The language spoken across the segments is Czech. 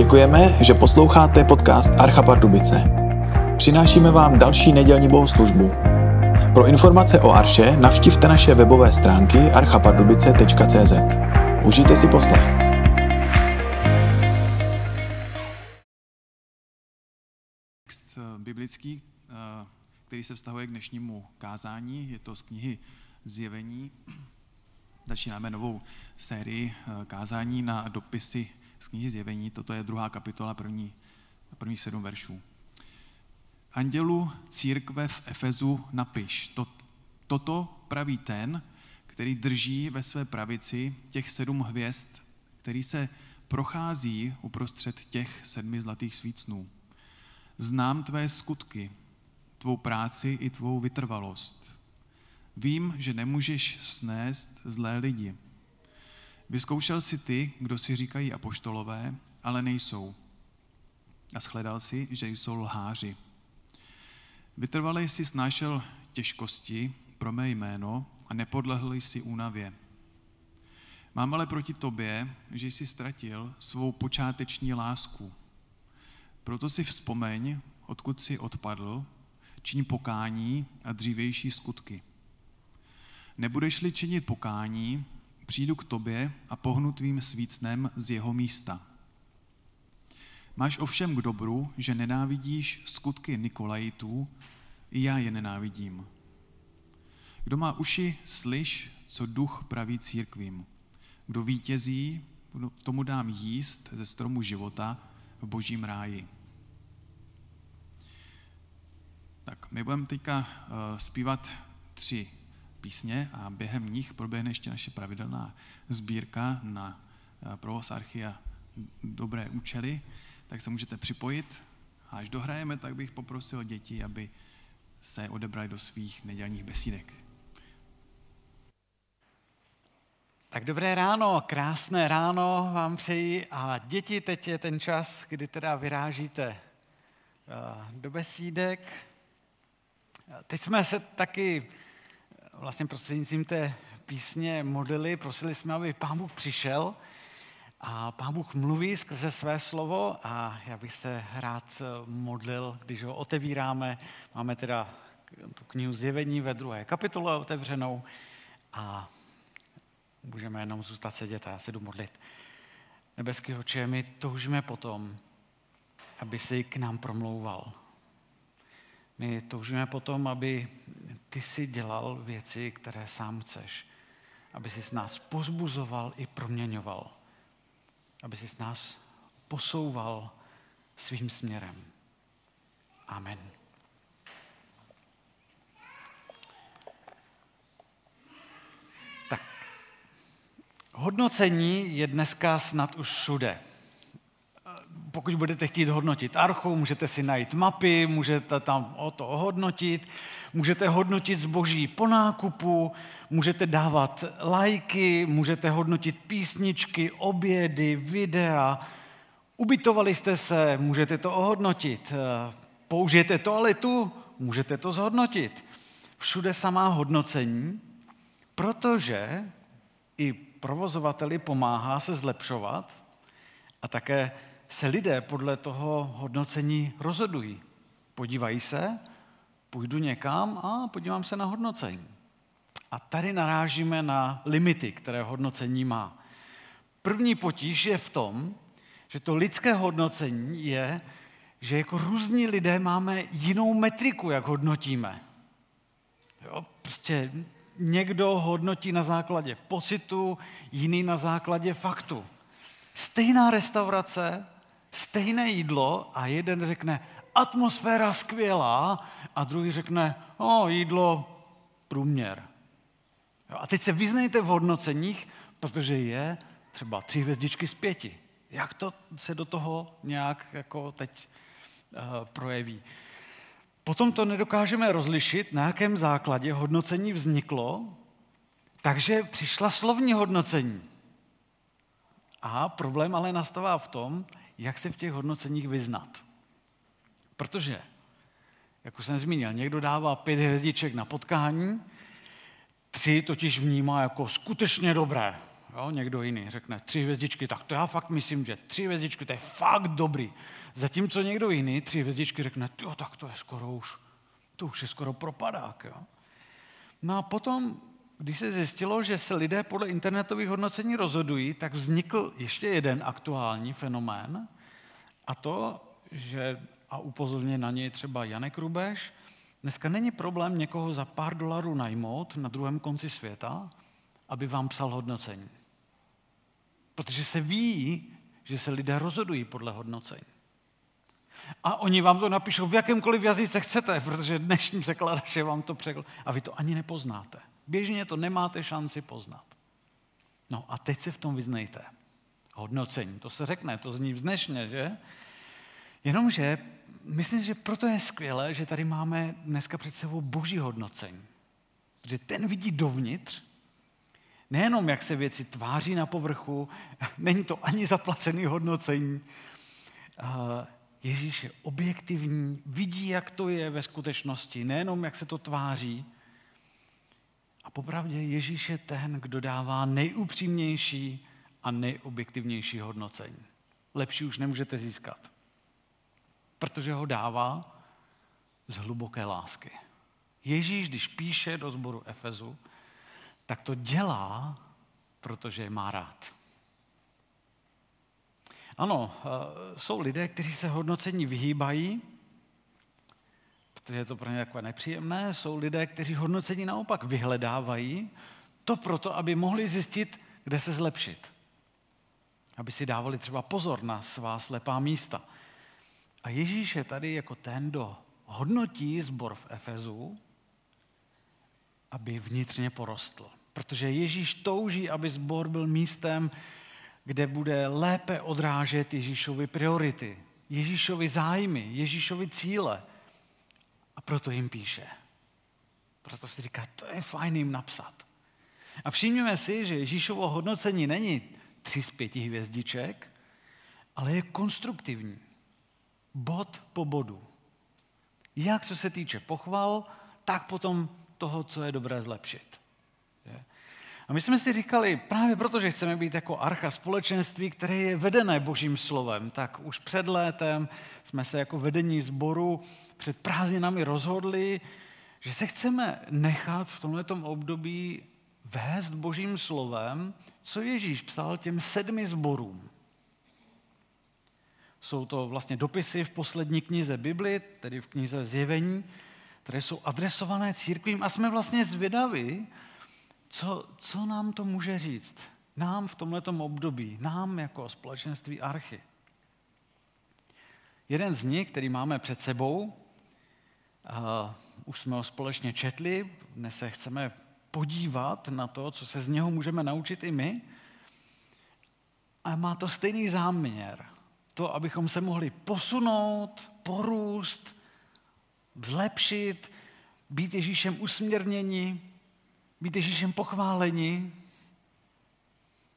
Děkujeme, že posloucháte podcast Archa Pardubice. Přinášíme vám další nedělní bohoslužbu. Pro informace o Arše navštivte naše webové stránky archapardubice.cz. Užijte si poslech. Text eh, biblický, eh, který se vztahuje k dnešnímu kázání, je to z knihy Zjevení. Začínáme novou sérii eh, kázání na dopisy z knihy Zjevení. Toto je druhá kapitola, první, první sedm veršů. Andělu církve v Efezu napiš, to, toto praví ten, který drží ve své pravici těch sedm hvězd, který se prochází uprostřed těch sedmi zlatých svícnů. Znám tvé skutky, tvou práci i tvou vytrvalost. Vím, že nemůžeš snést zlé lidi. Vyzkoušel si ty, kdo si říkají apoštolové, ale nejsou. A shledal si, že jsou lháři. Vytrvalej si snášel těžkosti pro mé jméno a nepodlehl jsi únavě. Mám ale proti tobě, že jsi ztratil svou počáteční lásku. Proto si vzpomeň, odkud jsi odpadl, čiň pokání a dřívější skutky. Nebudeš-li činit pokání, přijdu k tobě a pohnu tvým svícnem z jeho místa. Máš ovšem k dobru, že nenávidíš skutky Nikolajitů, i já je nenávidím. Kdo má uši, slyš, co duch praví církvím. Kdo vítězí, tomu dám jíst ze stromu života v božím ráji. Tak, my budeme teďka uh, zpívat tři písně a během nich proběhne ještě naše pravidelná sbírka na uh, provoz archia dobré účely, tak se můžete připojit. A až dohrajeme, tak bych poprosil děti, aby se odebrali do svých nedělních besídek. Tak dobré ráno, krásné ráno vám přeji a děti, teď je ten čas, kdy teda vyrážíte eh, do besídek. Teď jsme se taky eh, vlastně prostřednictvím té písně modlili, prosili jsme, aby Pán Bůh přišel a Pán Bůh mluví skrze své slovo a já bych se rád eh, modlil, když ho otevíráme. Máme teda tu knihu Zjevení ve druhé kapitole otevřenou a můžeme jenom zůstat sedět a já se jdu modlit. Nebeský oče, my toužíme potom, aby si k nám promlouval. My toužíme potom, aby ty si dělal věci, které sám chceš. Aby si s nás pozbuzoval i proměňoval aby si s nás posouval svým směrem. Amen. Tak, hodnocení je dneska snad už všude pokud budete chtít hodnotit archu, můžete si najít mapy, můžete tam o to ohodnotit, můžete hodnotit zboží po nákupu, můžete dávat lajky, můžete hodnotit písničky, obědy, videa. Ubytovali jste se, můžete to ohodnotit. Použijete toaletu, můžete to zhodnotit. Všude samá hodnocení, protože i provozovateli pomáhá se zlepšovat a také se lidé podle toho hodnocení rozhodují. Podívají se, půjdu někam a podívám se na hodnocení. A tady narážíme na limity, které hodnocení má. První potíž je v tom, že to lidské hodnocení je, že jako různí lidé máme jinou metriku, jak hodnotíme. Jo, prostě někdo hodnotí na základě pocitu, jiný na základě faktu. Stejná restaurace stejné jídlo a jeden řekne atmosféra skvělá a druhý řekne o, jídlo průměr. Jo, a teď se vyznejte v hodnoceních, protože je třeba tři hvězdičky z pěti. Jak to se do toho nějak jako teď uh, projeví? Potom to nedokážeme rozlišit, na jakém základě hodnocení vzniklo, takže přišla slovní hodnocení. A problém ale nastává v tom, jak se v těch hodnoceních vyznat. Protože, jak už jsem zmínil, někdo dává pět hvězdiček na potkání, tři totiž vnímá jako skutečně dobré. Jo, někdo jiný řekne tři hvězdičky, tak to já fakt myslím, že tři hvězdičky, to je fakt dobrý. Zatímco někdo jiný tři hvězdičky řekne, jo, tak to je skoro už, to už je skoro propadák. Jo. No a potom, když se zjistilo, že se lidé podle internetových hodnocení rozhodují, tak vznikl ještě jeden aktuální fenomén a to, že, a upozorně na něj třeba Janek Rubeš, dneska není problém někoho za pár dolarů najmout na druhém konci světa, aby vám psal hodnocení. Protože se ví, že se lidé rozhodují podle hodnocení. A oni vám to napíšou v jakémkoliv jazyce chcete, protože dnešní překladač je vám to překlad. A vy to ani nepoznáte. Běžně to nemáte šanci poznat. No a teď se v tom vyznejte. Hodnocení, to se řekne, to zní vznešně, že? Jenomže myslím, že proto je skvělé, že tady máme dneska před sebou boží hodnocení. Protože ten vidí dovnitř Nejenom, jak se věci tváří na povrchu, není to ani zaplacený hodnocení. Ježíš je objektivní, vidí, jak to je ve skutečnosti, nejenom, jak se to tváří. A popravdě Ježíš je ten, kdo dává nejupřímnější a nejobjektivnější hodnocení. Lepší už nemůžete získat, protože ho dává z hluboké lásky. Ježíš, když píše do sboru Efezu, tak to dělá, protože je má rád. Ano, eh, jsou lidé, kteří se hodnocení vyhýbají, protože je to pro ně takové nepříjemné. Jsou lidé, kteří hodnocení naopak vyhledávají, to proto, aby mohli zjistit, kde se zlepšit. Aby si dávali třeba pozor na svá slepá místa. A Ježíš je tady jako ten, kdo hodnotí zbor v Efezu, aby vnitřně porostl. Protože Ježíš touží, aby sbor byl místem, kde bude lépe odrážet Ježíšovi priority, Ježíšovi zájmy, Ježíšovi cíle. A proto jim píše. Proto si říká, to je fajn jim napsat. A všimněme si, že Ježíšovo hodnocení není tři z pěti hvězdiček, ale je konstruktivní. Bod po bodu. Jak co se týče pochval, tak potom toho, co je dobré zlepšit. A my jsme si říkali, právě proto, že chceme být jako archa společenství, které je vedené božím slovem, tak už před létem jsme se jako vedení sboru před prázdninami rozhodli, že se chceme nechat v tomto období vést božím slovem, co Ježíš psal těm sedmi zborům. Jsou to vlastně dopisy v poslední knize Bibli, tedy v knize Zjevení, které jsou adresované církvím a jsme vlastně zvědaví, co, co nám to může říct? Nám v tomto období, nám jako společenství Archy. Jeden z nich, který máme před sebou, uh, už jsme ho společně četli, dnes se chceme podívat na to, co se z něho můžeme naučit i my. A má to stejný záměr. To, abychom se mohli posunout, porůst, zlepšit, být Ježíšem usměrněni, být Ježíšem pochváleni.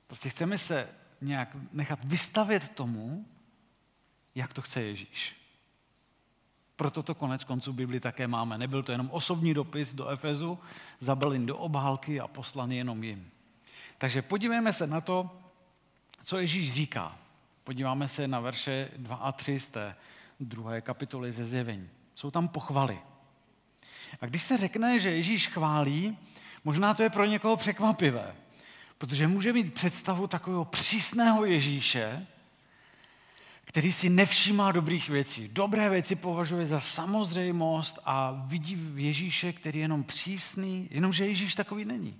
Prostě chceme se nějak nechat vystavět tomu, jak to chce Ježíš. Proto to konec konců Bibli také máme. Nebyl to jenom osobní dopis do Efezu, zabelin do obálky a poslaný jenom jim. Takže podívejme se na to, co Ježíš říká. Podíváme se na verše 2 a 3 z té druhé kapitoly ze zjevení. Jsou tam pochvaly. A když se řekne, že Ježíš chválí, Možná to je pro někoho překvapivé, protože může mít představu takového přísného Ježíše, který si nevšímá dobrých věcí. Dobré věci považuje za samozřejmost a vidí v Ježíše, který je jenom přísný, jenomže Ježíš takový není.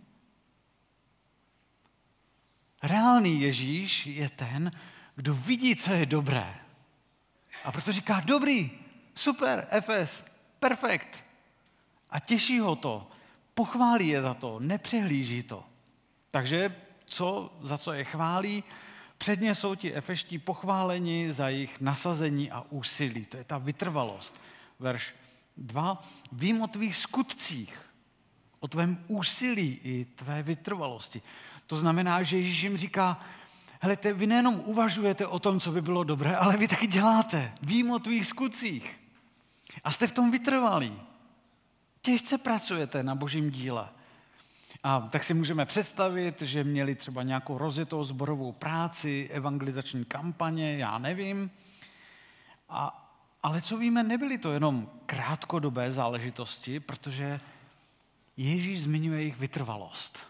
Reálný Ježíš je ten, kdo vidí, co je dobré. A proto říká, dobrý, super, FS, perfekt. A těší ho to, Pochválí je za to, nepřehlíží to. Takže co, za co je chválí? Předně jsou ti efeští pochváleni za jejich nasazení a úsilí. To je ta vytrvalost. Verš 2. Vím o tvých skutcích, o tvém úsilí i tvé vytrvalosti. To znamená, že Ježíš jim říká, hele, vy nejenom uvažujete o tom, co by bylo dobré, ale vy taky děláte. Vím o tvých skutcích. A jste v tom vytrvalí těžce pracujete na božím díle. A tak si můžeme představit, že měli třeba nějakou rozjetou zborovou práci, evangelizační kampaně, já nevím. A, ale co víme, nebyly to jenom krátkodobé záležitosti, protože Ježíš zmiňuje jejich vytrvalost.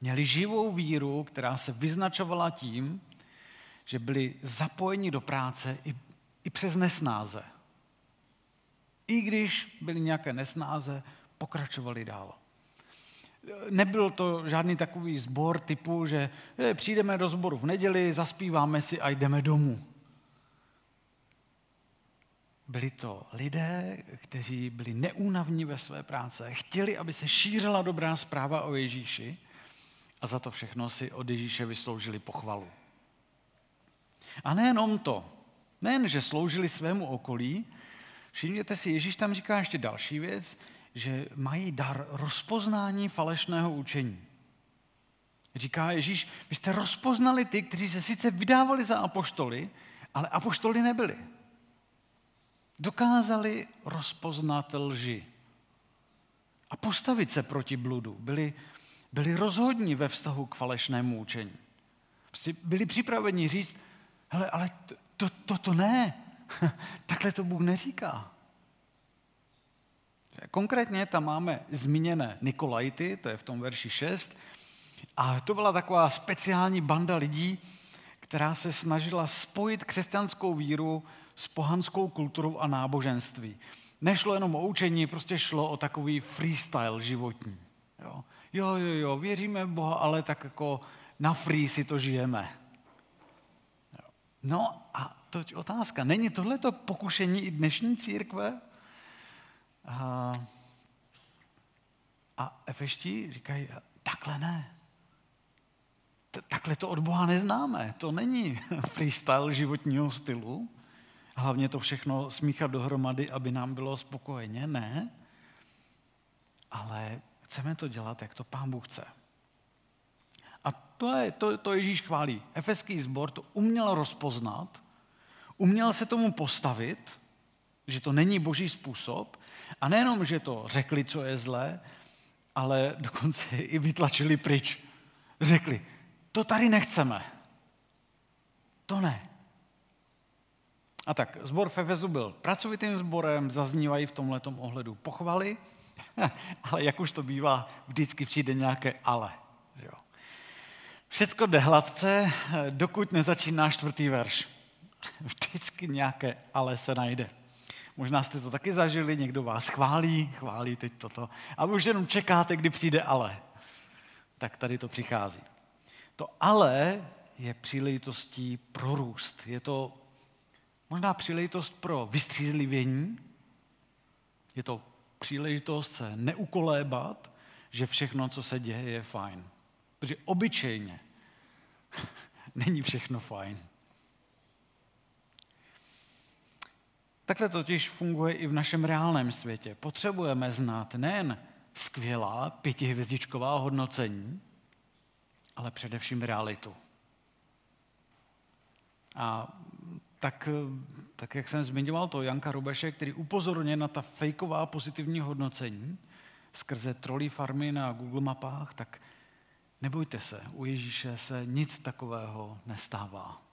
Měli živou víru, která se vyznačovala tím, že byli zapojeni do práce i, i přes nesnáze. I když byly nějaké nesnáze, pokračovali dál. Nebyl to žádný takový sbor typu, že přijdeme do sboru v neděli, zaspíváme si a jdeme domů. Byli to lidé, kteří byli neúnavní ve své práce, chtěli, aby se šířila dobrá zpráva o Ježíši a za to všechno si od Ježíše vysloužili pochvalu. A nejenom to, nejen, že sloužili svému okolí, všimněte si, Ježíš tam říká ještě další věc, že mají dar rozpoznání falešného učení. Říká Ježíš, vy jste rozpoznali ty, kteří se sice vydávali za apoštoly, ale apoštoly nebyli. Dokázali rozpoznat lži a postavit se proti bludu. Byli, byli rozhodní ve vztahu k falešnému učení. Prostě byli připraveni říct, hele, ale to, to, to, to ne, takhle to Bůh neříká. Konkrétně tam máme zmíněné Nikolajty, to je v tom verši 6, a to byla taková speciální banda lidí, která se snažila spojit křesťanskou víru s pohanskou kulturou a náboženství. Nešlo jenom o učení, prostě šlo o takový freestyle životní. Jo, jo, jo, jo věříme v Boha, ale tak jako na free si to žijeme. No a to je otázka. Není tohleto pokušení i dnešní církve? A, a efešti říkají, takhle ne. Takhle to od Boha neznáme. To není freestyle životního stylu. Hlavně to všechno smíchat dohromady, aby nám bylo spokojeně. Ne. Ale chceme to dělat, jak to pán Bůh chce. A to, je, to, to Ježíš chválí. Efeský sbor to uměl rozpoznat, uměl se tomu postavit, že to není boží způsob a nejenom, že to řekli, co je zlé, ale dokonce i vytlačili pryč. Řekli, to tady nechceme. To ne. A tak, zbor v Efezu byl pracovitým sborem, zaznívají v tomhle ohledu pochvaly, ale jak už to bývá, vždycky přijde nějaké ale. Všecko jde hladce, dokud nezačíná čtvrtý verš. Vždycky nějaké ale se najde. Možná jste to taky zažili, někdo vás chválí, chválí teď toto. A už jenom čekáte, kdy přijde ale. Tak tady to přichází. To ale je příležitostí pro růst. Je to možná příležitost pro vystřízlivění. Je to příležitost se neukolébat, že všechno, co se děje, je fajn. Protože obyčejně není všechno fajn. Takhle totiž funguje i v našem reálném světě. Potřebujeme znát nejen skvělá pětihvězdičková hodnocení, ale především realitu. A tak, tak jak jsem zmiňoval to Janka Rubeše, který upozorně na ta fejková pozitivní hodnocení skrze trolí farmy na Google mapách, tak nebojte se, u Ježíše se nic takového nestává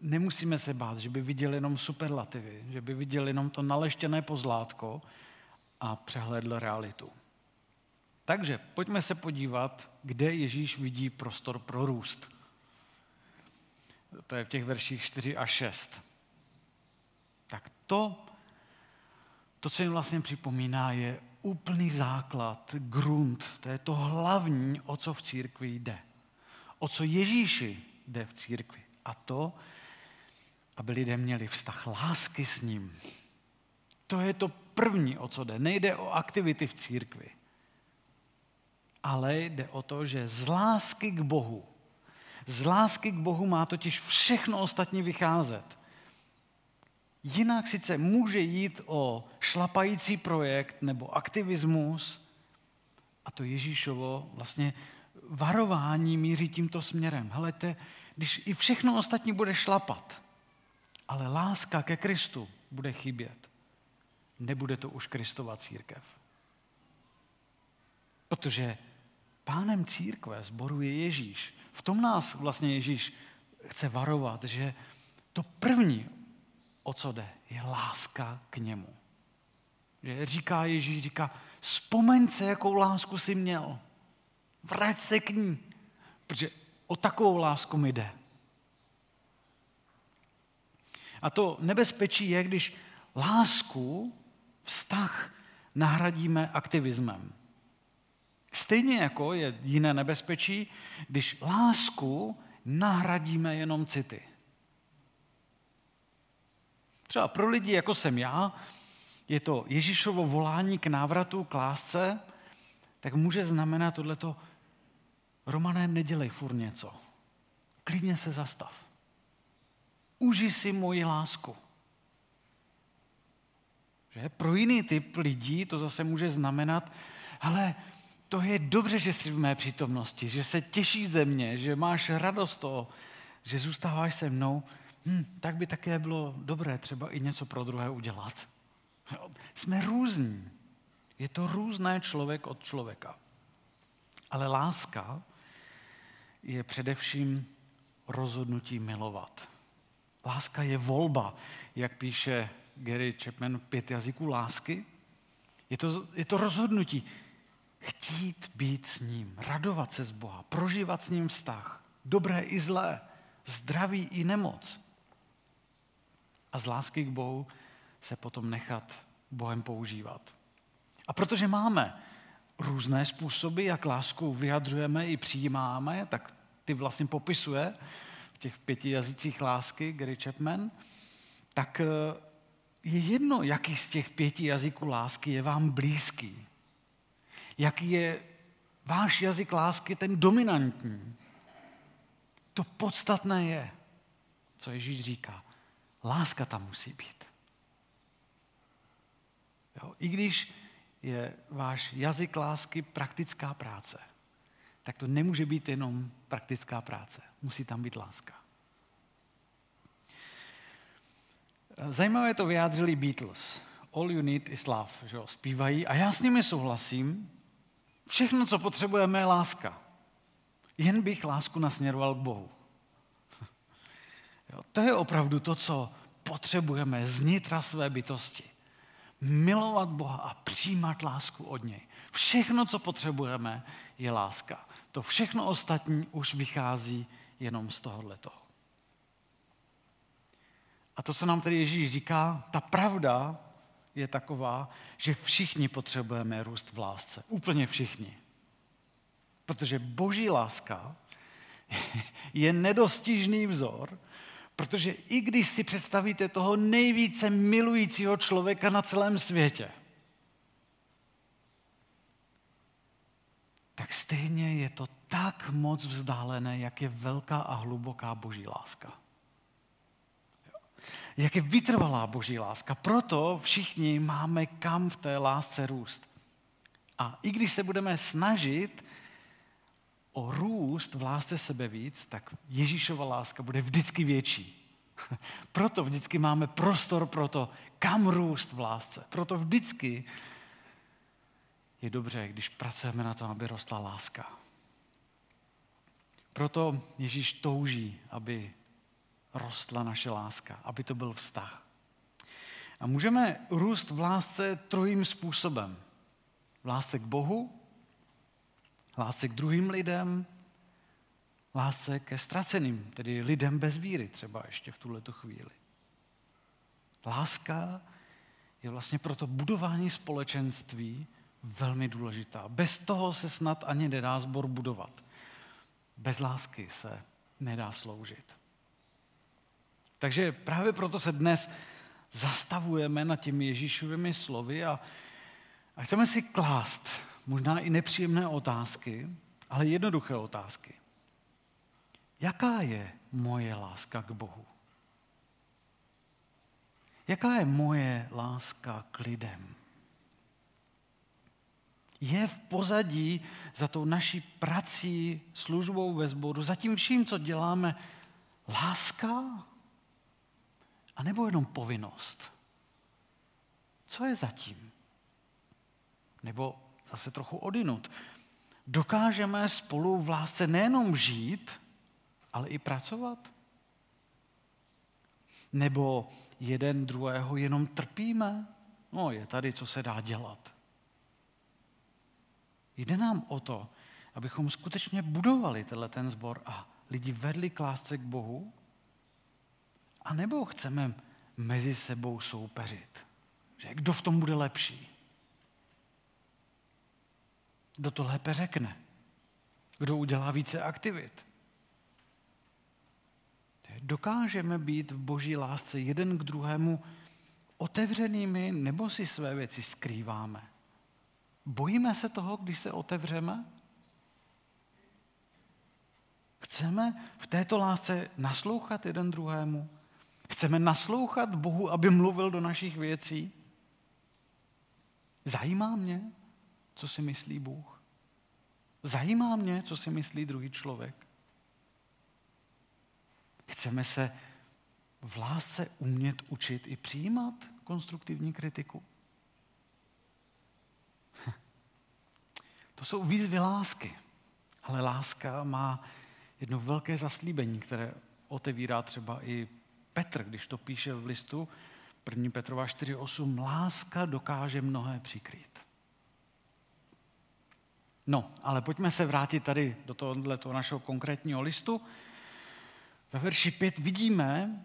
nemusíme se bát, že by viděl jenom superlativy, že by viděl jenom to naleštěné pozlátko a přehlédl realitu. Takže pojďme se podívat, kde Ježíš vidí prostor pro růst. To je v těch verších 4 a 6. Tak to, to, co jim vlastně připomíná, je úplný základ, grunt. To je to hlavní, o co v církvi jde. O co Ježíši jde v církvi. A to aby lidé měli vztah lásky s ním. To je to první, o co jde. Nejde o aktivity v církvi, ale jde o to, že z lásky k Bohu, z lásky k Bohu má totiž všechno ostatní vycházet. Jinak sice může jít o šlapající projekt nebo aktivismus, a to Ježíšovo vlastně varování míří tímto směrem. Helejte, když i všechno ostatní bude šlapat, ale láska ke Kristu bude chybět. Nebude to už Kristova církev. Protože pánem církve sboru je Ježíš. V tom nás vlastně Ježíš chce varovat, že to první, o co jde, je láska k němu. Že říká Ježíš, říká, vzpomeň se, jakou lásku jsi měl. Vrať se k ní. Protože o takovou lásku mi jde. A to nebezpečí je, když lásku, vztah nahradíme aktivismem. Stejně jako je jiné nebezpečí, když lásku nahradíme jenom city. Třeba pro lidi, jako jsem já, je to Ježíšovo volání k návratu, k lásce, tak může znamenat tohleto, Romané, nedělej furt něco. Klidně se zastav. Uži si moji lásku. Že? Pro jiný typ lidí to zase může znamenat, ale to je dobře, že jsi v mé přítomnosti, že se těší ze mě, že máš radost toho, že zůstáváš se mnou, hm, tak by také bylo dobré třeba i něco pro druhé udělat. Jsme různí. Je to různé člověk od člověka. Ale láska je především rozhodnutí milovat. Láska je volba, jak píše Gary Chapman, pět jazyků lásky. Je to, je to rozhodnutí chtít být s ním, radovat se z Boha, prožívat s ním vztah, dobré i zlé, zdraví i nemoc. A z lásky k Bohu se potom nechat Bohem používat. A protože máme různé způsoby, jak lásku vyjadřujeme i přijímáme, tak ty vlastně popisuje v těch pěti jazycích lásky Gary Chapman, tak eh, je jedno, jaký z těch pěti jazyků lásky je vám blízký. Jaký je váš jazyk lásky ten dominantní. To podstatné je, co Ježíš říká. Láska tam musí být. Jo? I když je váš jazyk lásky praktická práce, tak to nemůže být jenom praktická práce. Musí tam být láska. Zajímavé to vyjádřili Beatles. All you need is love, že jo, zpívají. A já s nimi souhlasím. Všechno, co potřebujeme, je láska. Jen bych lásku nasměroval k Bohu. Jo, to je opravdu to, co potřebujeme z nitra své bytosti. Milovat Boha a přijímat lásku od něj. Všechno, co potřebujeme, je láska. To všechno ostatní už vychází jenom z tohohle toho. A to, co nám tady Ježíš říká, ta pravda je taková, že všichni potřebujeme růst v lásce. Úplně všichni. Protože boží láska je nedostižný vzor, protože i když si představíte toho nejvíce milujícího člověka na celém světě, tak stejně je to tak moc vzdálené, jak je velká a hluboká boží láska. Jak je vytrvalá boží láska. Proto všichni máme kam v té lásce růst. A i když se budeme snažit o růst v lásce sebe víc, tak Ježíšova láska bude vždycky větší. Proto vždycky máme prostor pro to, kam růst v lásce. Proto vždycky je dobře, když pracujeme na tom, aby rostla láska. Proto Ježíš touží, aby rostla naše láska, aby to byl vztah. A můžeme růst v lásce trojím způsobem. V lásce k Bohu, lásce k druhým lidem, lásce ke ztraceným, tedy lidem bez víry třeba ještě v tuhle chvíli. Láska je vlastně pro to budování společenství velmi důležitá. Bez toho se snad ani nedá zbor budovat. Bez lásky se nedá sloužit. Takže právě proto se dnes zastavujeme nad těmi Ježíšovými slovy a, a chceme si klást možná i nepříjemné otázky, ale jednoduché otázky. Jaká je moje láska k Bohu? Jaká je moje láska k lidem? je v pozadí za tou naší prací, službou ve sboru, za tím vším, co děláme, láska? A nebo jenom povinnost? Co je zatím? Nebo zase trochu odinut. Dokážeme spolu v lásce nejenom žít, ale i pracovat? Nebo jeden druhého jenom trpíme? No, je tady, co se dá dělat. Jde nám o to, abychom skutečně budovali tenhle ten sbor a lidi vedli k lásce k Bohu? A nebo chceme mezi sebou soupeřit? Že kdo v tom bude lepší? Kdo to lépe řekne? Kdo udělá více aktivit? Dokážeme být v boží lásce jeden k druhému otevřenými nebo si své věci skrýváme? Bojíme se toho, když se otevřeme? Chceme v této lásce naslouchat jeden druhému? Chceme naslouchat Bohu, aby mluvil do našich věcí? Zajímá mě, co si myslí Bůh? Zajímá mě, co si myslí druhý člověk? Chceme se v lásce umět učit i přijímat konstruktivní kritiku? To jsou výzvy lásky. Ale láska má jedno velké zaslíbení, které otevírá třeba i Petr, když to píše v listu 1. Petrova 4.8. Láska dokáže mnohé přikrýt. No, ale pojďme se vrátit tady do tohoto našeho konkrétního listu. Ve verši 5 vidíme,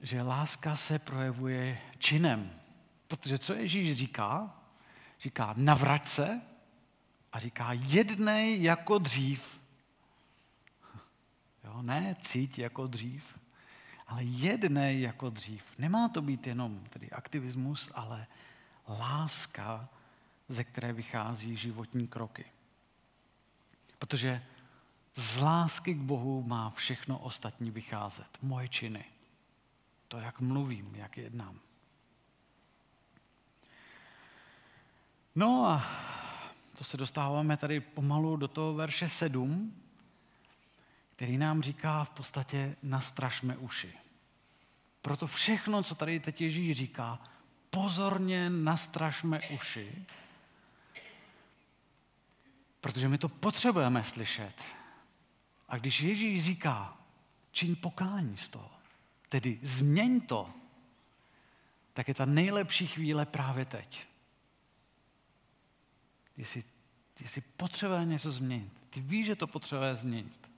že láska se projevuje činem. Protože co Ježíš říká? Říká, navrať se a říká, jednej jako dřív. Jo, ne cít jako dřív, ale jednej jako dřív. Nemá to být jenom tedy aktivismus, ale láska, ze které vychází životní kroky. Protože z lásky k Bohu má všechno ostatní vycházet. Moje činy. To, jak mluvím, jak jednám. No a to se dostáváme tady pomalu do toho verše 7, který nám říká v podstatě nastražme uši. Proto všechno, co tady teď Ježíš říká, pozorně nastražme uši, protože my to potřebujeme slyšet. A když Ježíš říká, čiň pokání z toho, tedy změň to, tak je ta nejlepší chvíle právě teď. Jestli, jestli potřebuje něco změnit, ty víš, že to potřebuje změnit,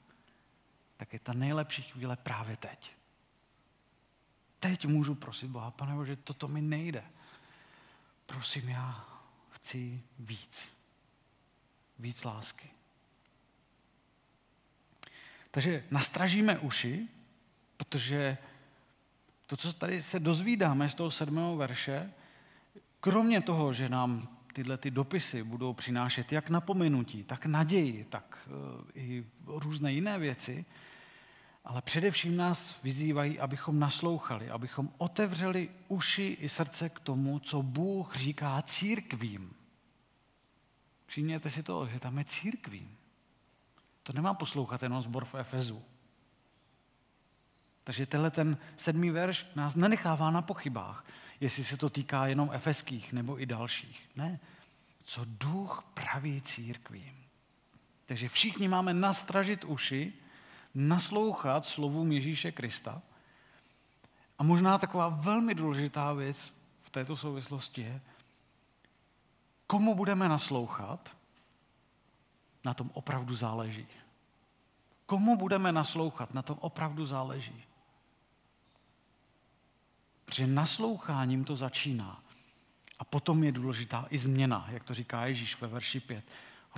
tak je ta nejlepší chvíle právě teď. Teď můžu prosit Boha, pane Bože, toto mi nejde. Prosím, já chci víc. Víc lásky. Takže nastražíme uši, protože to, co tady se dozvídáme z toho sedmého verše, kromě toho, že nám tyhle ty dopisy budou přinášet jak napomenutí, tak naději, tak eh, i různé jiné věci, ale především nás vyzývají, abychom naslouchali, abychom otevřeli uši i srdce k tomu, co Bůh říká církvím. Všimněte si to, že tam je církvím. To nemá poslouchat jenom zbor v Efezu. Takže tenhle ten sedmý verš nás nenechává na pochybách, jestli se to týká jenom efeských nebo i dalších. Ne, co duch praví církvím. Takže všichni máme nastražit uši, naslouchat slovům Ježíše Krista. A možná taková velmi důležitá věc v této souvislosti je, komu budeme naslouchat, na tom opravdu záleží. Komu budeme naslouchat, na tom opravdu záleží. Protože nasloucháním to začíná. A potom je důležitá i změna, jak to říká Ježíš ve verši 5.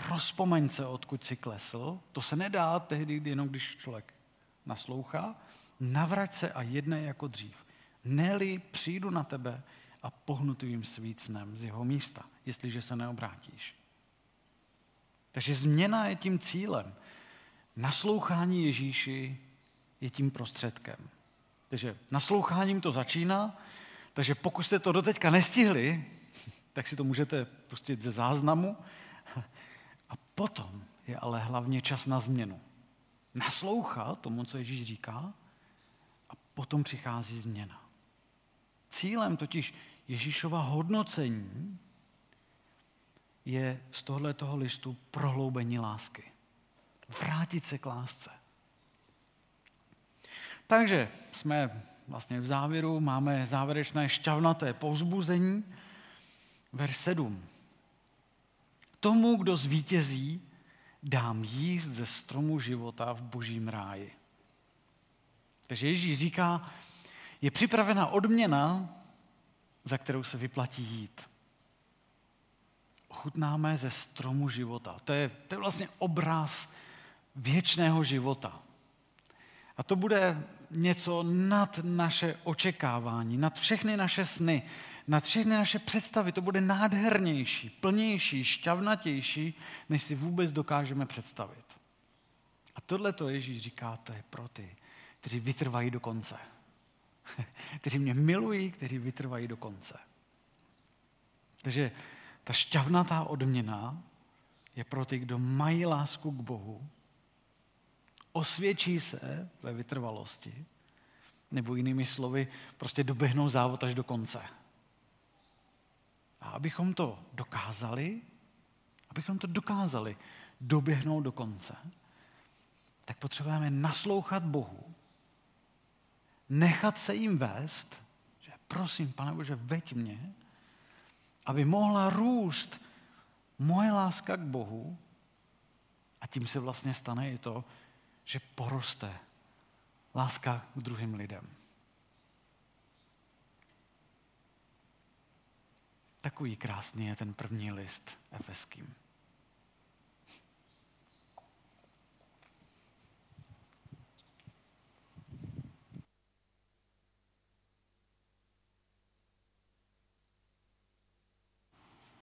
Rozpomeň se, odkud si klesl. To se nedá tehdy, jenom když člověk naslouchá. Navrať se a jedne jako dřív. Neli přijdu na tebe a pohnu tvým svícnem z jeho místa, jestliže se neobrátíš. Takže změna je tím cílem. Naslouchání Ježíši je tím prostředkem. Takže nasloucháním to začíná, takže pokud jste to doteďka nestihli, tak si to můžete pustit ze záznamu. A potom je ale hlavně čas na změnu. Naslouchat tomu, co Ježíš říká, a potom přichází změna. Cílem totiž Ježíšova hodnocení je z tohle toho listu prohloubení lásky. Vrátit se k lásce. Takže jsme vlastně v závěru, máme závěrečné šťavnaté povzbuzení. Verš 7. Tomu, kdo zvítězí, dám jíst ze stromu života v božím ráji. Takže Ježíš říká, je připravena odměna, za kterou se vyplatí jít. Ochutnáme ze stromu života. To je, to je vlastně obraz věčného života. A to bude něco nad naše očekávání, nad všechny naše sny, nad všechny naše představy. To bude nádhernější, plnější, šťavnatější, než si vůbec dokážeme představit. A tohle to Ježíš říká, to je pro ty, kteří vytrvají do konce. kteří mě milují, kteří vytrvají do konce. Takže ta šťavnatá odměna je pro ty, kdo mají lásku k Bohu, osvědčí se ve vytrvalosti, nebo jinými slovy, prostě doběhnou závod až do konce. A abychom to dokázali, abychom to dokázali doběhnout do konce, tak potřebujeme naslouchat Bohu, nechat se jim vést, že prosím, pane Bože, veď mě, aby mohla růst moje láska k Bohu a tím se vlastně stane i to, že poroste láska k druhým lidem. Takový krásný je ten první list efeským.